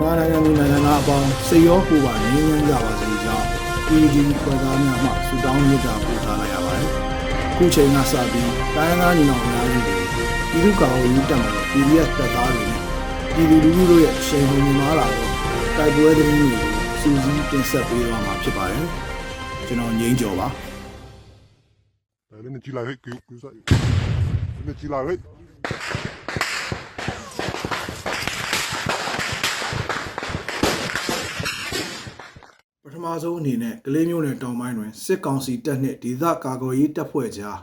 မြန်မာနိုင်ငံသူနိုင်ငံသားအပေါင်းစိတ်ရောကိုယ်ပါငြိမ်းချမ်းကြပါစေကြောင်း PD ဖွဲ့သားများမှဆုတောင်းမေတ္တာပို့သလိုက်ရပါတယ်။ခုချိန်ကစပြီးတိုင်းသားညီနောင်များစုတွေပြည်သူ့ကောင်စီတက်မှာ PDF တပ်သားတွေနဲ့ပြည်သူလူထုတို့ရဲ့အရှိန်ဟုန်မှားလာတော့တိုက်ပွဲသတင်းတွေကိုစူးစီးတင်ဆက်ပေးသွားမှာဖြစ်ပါတယ်။ကျွန်တော်ငြိမ်းကျော်ပါ။ဒါလည်းကြည်လာခဲ့ကြည်စား။ဒါလည်းကြည်လာခဲ့ မဆုံးအနေနဲ့ကလေးမျိုးနယ်တောင်ပိုင်းတွင်စစ်ကောင်စီတပ်နှင့်ဒေသကာကွယ်ရေးတပ်ဖွဲ့ကြား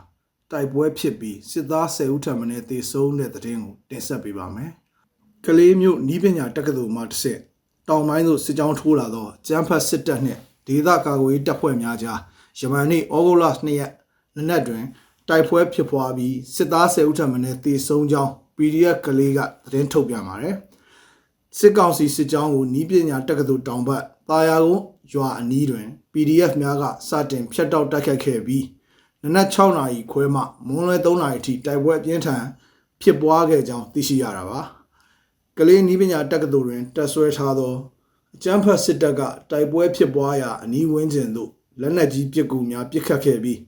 တိုက်ပွဲဖြစ်ပြီးစစ်သား10ဦးထပ်မံသေဆုံးတဲ့တဲ့တင်ကိုတင်ဆက်ပေးပါမယ်။ကလေးမျိုးနီးပညာတက္ကသိုလ်မှတစ်ဆက်တောင်ပိုင်းသို့စစ်ကြောင်းထိုးလာသောကျန်းဖတ်စစ်တပ်နှင့်ဒေသကာကွယ်ရေးတပ်ဖွဲ့များကြားယမန်နေ့ဩဂုတ်လ2ရက်နနက်တွင်တိုက်ပွဲဖြစ်ပွားပြီးစစ်သား10ဦးထပ်မံသေဆုံးကြောင်း PDF ကလေးကသတင်းထုတ်ပြန်ပါတယ်။စစ်ကောင်စီစစ်ကြောင်းကိုနီးပညာတက္ကသိုလ်တောင်ဘက်တာယာကုန်း ရွာအနီးတွင် PDF များကစတင်ဖျက်တောက်တိုက်ခတ်ခဲ့ပြီးနနက်6နာရီခွဲမှမွန်းလွဲ3နာရီထိတိုက်ပွဲအပြင်းထန်ဖြစ်ပွားခဲ့ကြောင်းသိရှိရတာပါကလေးနီးပညာတက္ကသိုလ်တွင်တက်ဆွဲထားသောအကြမ်းဖက်စစ်တပ်ကတိုက်ပွဲဖြစ်ပွားရာအနီးဝန်းကျင်သို့လက်နက်ကြီးပစ်ကူများပစ်ခတ်ခဲ့ပြီး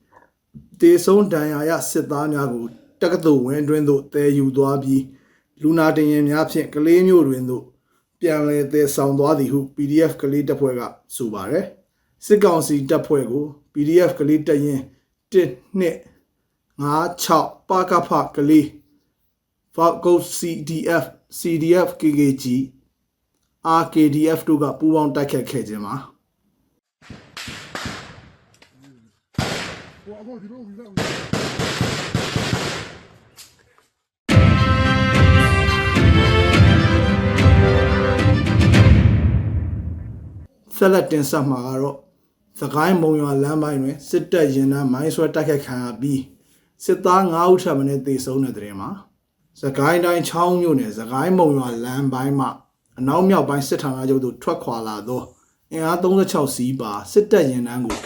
တေဆုံးဒဏ်ရာရစစ်သားများကိုတက္ကသိုလ်ဝင်းအတွင်းသို့တည်ယူသွားပြီးလူနာတင်ရင်များဖြင့်ကလေးမျိုးတွင်သို့ ပြန်လည်သယ်ဆောင်သွားသည်ဟု PDF ကလေးတပ်ဖွဲ့ကဆိုပါတယ်စစ်ကောင်စီတပ်ဖွဲ့ကို PDF ကလေးတပ်ရင်း1256ပကဖကလေး Falcon CDF CDF KKG RKDF တို့ကပူးပေါင်းတိုက်ခတ်ခဲ့ခြင်းပါဟိုအမေဒီလိုဝင်လာ ဆက်လက်တင်ဆက်မှာကတော့သခိုင်းမုံရွာလမ်းပိုင်းတွင်စစ်တပ်ရင်နှန်းမိုင်းဆွဲတိုက်ခိုက်ခံရပြီးစစ်သား9ဦးထပ်မံသေဆုံးတဲ့တဲ့တင်မှာသခိုင်းတိုင်းချောင်းမြို့နယ်သခိုင်းမုံရွာလမ်းပိုင်းမှာအနောက်မြောက်ပိုင်းစစ်ဌာနချုပ်သို့ထွက်ခွာလာသောအင်အား36စီးပါစစ်တပ်ရင်နှန်းကို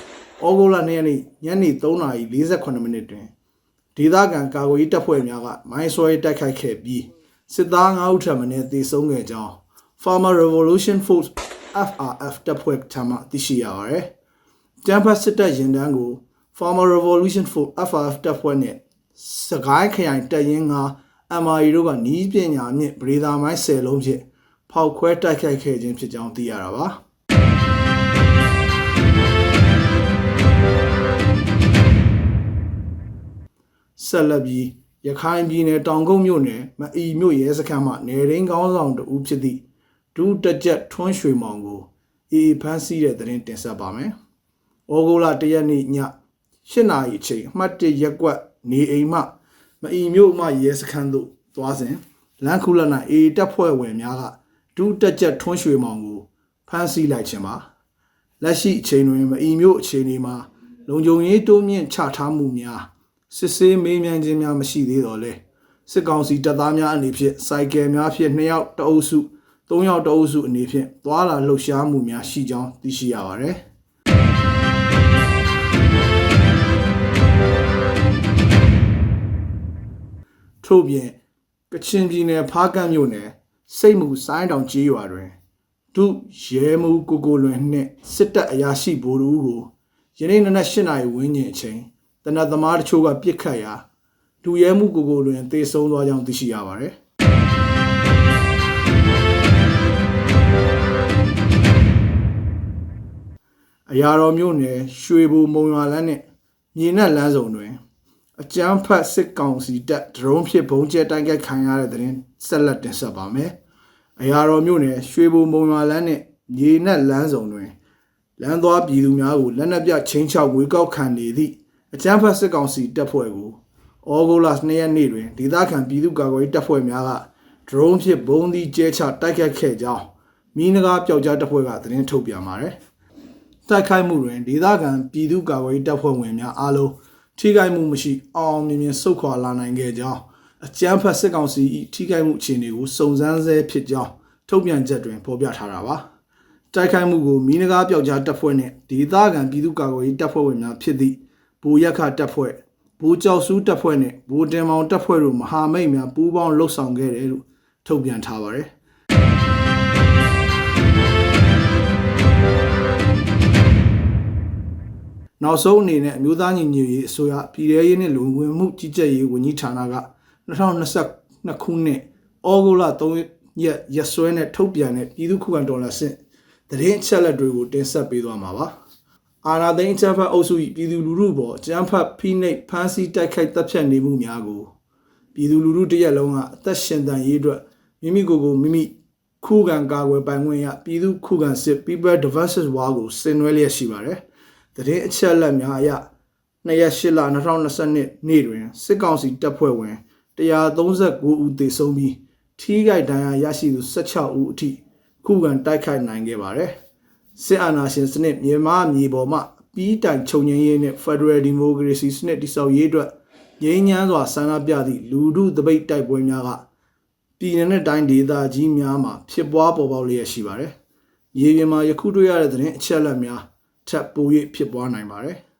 ဩဂုတ်လ2ရက်နေ့ညနေ3:48မိနစ်တွင်ဒေသခံကာကွယ်ရေးတပ်ဖွဲ့များကမိုင်းဆွဲတိုက်ခိုက်ခဲ့ပြီးစစ်သား9ဦးထပ်မံသေဆုံးခဲ့ကြောင်း Farmer Revolution Force FRF တပ်ဖွဲ့ထံမှသိရှိရပါတယ်။ကျန်းဖတ်စစ်တပ်ရင်တန်းကို Farmer Revolution Force FRF တပ်ဖွဲ့နဲ့စကိုင်းခရိုင်တပ်ရင်းက MRE တို့ကနီးပညာမြင့်ဗရေဒါမိုင်း10လုံးဖြင့်ဖောက်ခွဲတိုက်ခိုက်ခဲ့ခြင်းဖြစ်ကြောင်းသိရတာပါ။ဆက်လက်ပြီးရခိုင်ပြည်နယ်တောင်ကုန်းမြို့နယ်မအီမြို့ရဲစခန်းမှနေရင်းကောင်းဆောင်တဦးဖြစ်သည့် ဒူးတကြက်ထွန်းရွှေမောင်ကိုအေးဖမ်းဆီးတဲ့သတင်းတင်ဆက်ပါမယ်။ဩဂုတ်လ၁ရက်နေ့ည၈နာရီအချိန်အမှတ်၁ရက်ကွက်နေအိမ်မှမအီမြို့မှရဲစခန်းသို့သွားစဉ်လမ်းခုလ၌အေးတပ်ဖွဲ့ဝင်များကဒူးတကြက်ထွန်းရွှေမောင်ကိုဖမ်းဆီးလိုက်ခြင်းပါ။လက်ရှိအချိန်တွင်မအီမြို့အခြေအနေမှာလုံခြုံရေးတိုးမြင့်ချထားမှုများစစ်ဆေးမေးမြန်းခြင်းများမရှိသေးတော့လဲစစ်ကောင်စီတပ်သားများအနေဖြင့်စိုက်ကယ်များဖြင့်2ယောက်တအုပ်စု 3ယောက်တအုပ်စုအနေဖြင့်သွာလာလှုပ်ရှားမှုများရှိကြောင်းသိရှိရပါတယ်ထို့ပြင်ကချင်ပြည်နယ်ဖားကန့်မြို့နယ်စိတ်မှုဆိုင်းတောင်ကြီးရွာတွင်ဒုရဲမှုကိုကိုလွင်နှင့်စစ်တပ်အရာရှိဗိုလ်တို့ကိုယနေ့နနက်၈နာရီဝန်းကျင်အချိန်တနတ်သမားတချို့ကပြစ်ခတ်ရာဒုရဲမှုကိုကိုလွင်တေဆုံးသွားကြောင်းသိရှိရပါတယ် အရာတော်မြို့နယ်ရွှေဘူမုံရွာလမ်းနှင့်မြေနက်လမ်းစုံတွင် အကြမ်းဖက်စစ်ကောင်စီတပ်ဒရုန်းဖြင့်ဘုံကျဲတိုက်ခိုက်ခံရတဲ့တဲ့ရင်ဆက်လက်တင်ဆက်ပါမယ်။အရာတော်မြို့နယ်ရွှေဘုံမုံရွာလမ်းနှင့်မြေနက်လမ်းစုံတွင်လမ်းသွားပြည်သူများကိုလက်နက်ပြချင်းချောက်ဝေကောက်ခံနေသည့်အကြမ်းဖက်စစ်ကောင်စီတပ်ဖွဲ့ကိုဩဂုတ်လ2ရက်နေ့တွင်ဒေသခံပြည်သူ့ကာကွယ်ရေးတပ်ဖွဲ့များကဒရုန်းဖြင့်ဘုံသီးကျဲချတိုက်ခိုက်ခဲ့ကြောင်းမီးနဂါပျောက်ကြားတပ်ဖွဲ့ကသတင်းထုတ်ပြန်ပါတယ်။ တိုက်ခိုက်မှုတွင်ဒေသခံပြည်သူ့ကာကွယ်ရေးတပ်ဖွဲ့ဝင်များအားလုံးထိခိုက်မှုမရှိအောင်အောင်မြင်မြင်ဆုတ်ခွာလာနိုင်ခဲ့ကြောင်းအကြမ်းဖက်စစ်ကောင်စီ၏ထိခိုက်မှုအခြေအနေကိုစုံစမ်းဆဲဖြစ်ကြောင်းထုတ်ပြန်ချက်တွင်ဖော်ပြထားတာပါတိုက်ခိုက်မှုကိုမီးနဂါပျောက်ကြားတပ်ဖွဲ့နှင့်ဒေသခံပြည်သူ့ကာကွယ်ရေးတပ်ဖွဲ့ဝင်များဖြစ်သည့်ဘူရက်ခတပ်ဖွဲ့ဘူကြောက်စုတပ်ဖွဲ့နှင့်ဘူတင်မောင်တပ်ဖွဲ့တို့မဟာမိတ်များပူးပေါင်းလှုပ်ဆောင်ခဲ့တယ်လို့ထုတ်ပြန်ထားပါတယ် နောက်ဆုံးအနေနဲ့အမျိုးသားညီညွတ်ရေးအစိုးရပြည်ထရေးနဲ့လူဝင်မှုကြီးကြပ်ရေးဝန်ကြီးဌာနက2022ခုနှစ်ဩဂုတ်လ3ရက်ရက်စွဲနဲ့ထုတ်ပြန်တဲ့ပြည်သူ့ခုခံတော်လှန်စစ်သတင်းအချက်အလက်တွေကိုတင်ဆက်ပေးသွားမှာပါ။အာဏာသိမ်းအကြမ်းဖက်အုပ်စု၏ပြည်သူလူထုပေါ်အကြမ်းဖက်ဖိနှိပ်ဖမ်းဆီးတိုက်ခိုက်တပ်ဖြတ်နေမှုများကိုပြည်သူလူထုတစ်ရက်လုံးကအသက်ရှင်တန်ရေးအတွက်မိမိကိုယ်ကိုမိမိခုခံကာကွယ်ပိုင်ခွင့်ရပြည်သူခုခံစစ် People Defense War ကိုဆင်နွှဲလျက်ရှိပါတယ်။ သတင်းအချက်အလက်များအရ2ရက်8လ2022နေ့တွင်စစ်ကောင်စီတပ်ဖွဲ့ဝင်139ဦးသေဆုံးပြီးထီးကြိုက်ဒဏ်ရာရရှိသူ16ဦးအထိခုခံတိုက်ခိုက်နိုင်ခဲ့ပါတယ်။စစ်အာဏာရှင်စနစ်မြန်မာမြေပေါ်မှပြီးတိုင်ချုပ်ငြိမ်းရေးနဲ့ Federal Democracy စနစ်တည်ဆောက်ရေးအတွက်ငြိမ်းချမ်းစွာဆန္ဒပြသည့်လူထုတပိတ်တိုက်ပွဲများကပြည်내နဲ့တိုင်းဒေသကြီးများမှာဖြစ်ပွားပေါ်ပေါက်လျက်ရှိပါတယ်။မြေပြင်မှာယခုတွေ့ရတဲ့သတင်းအချက်အလက်များ ထပ်ပို၍ဖြစ်ပွားနိုင်ပါတယ်။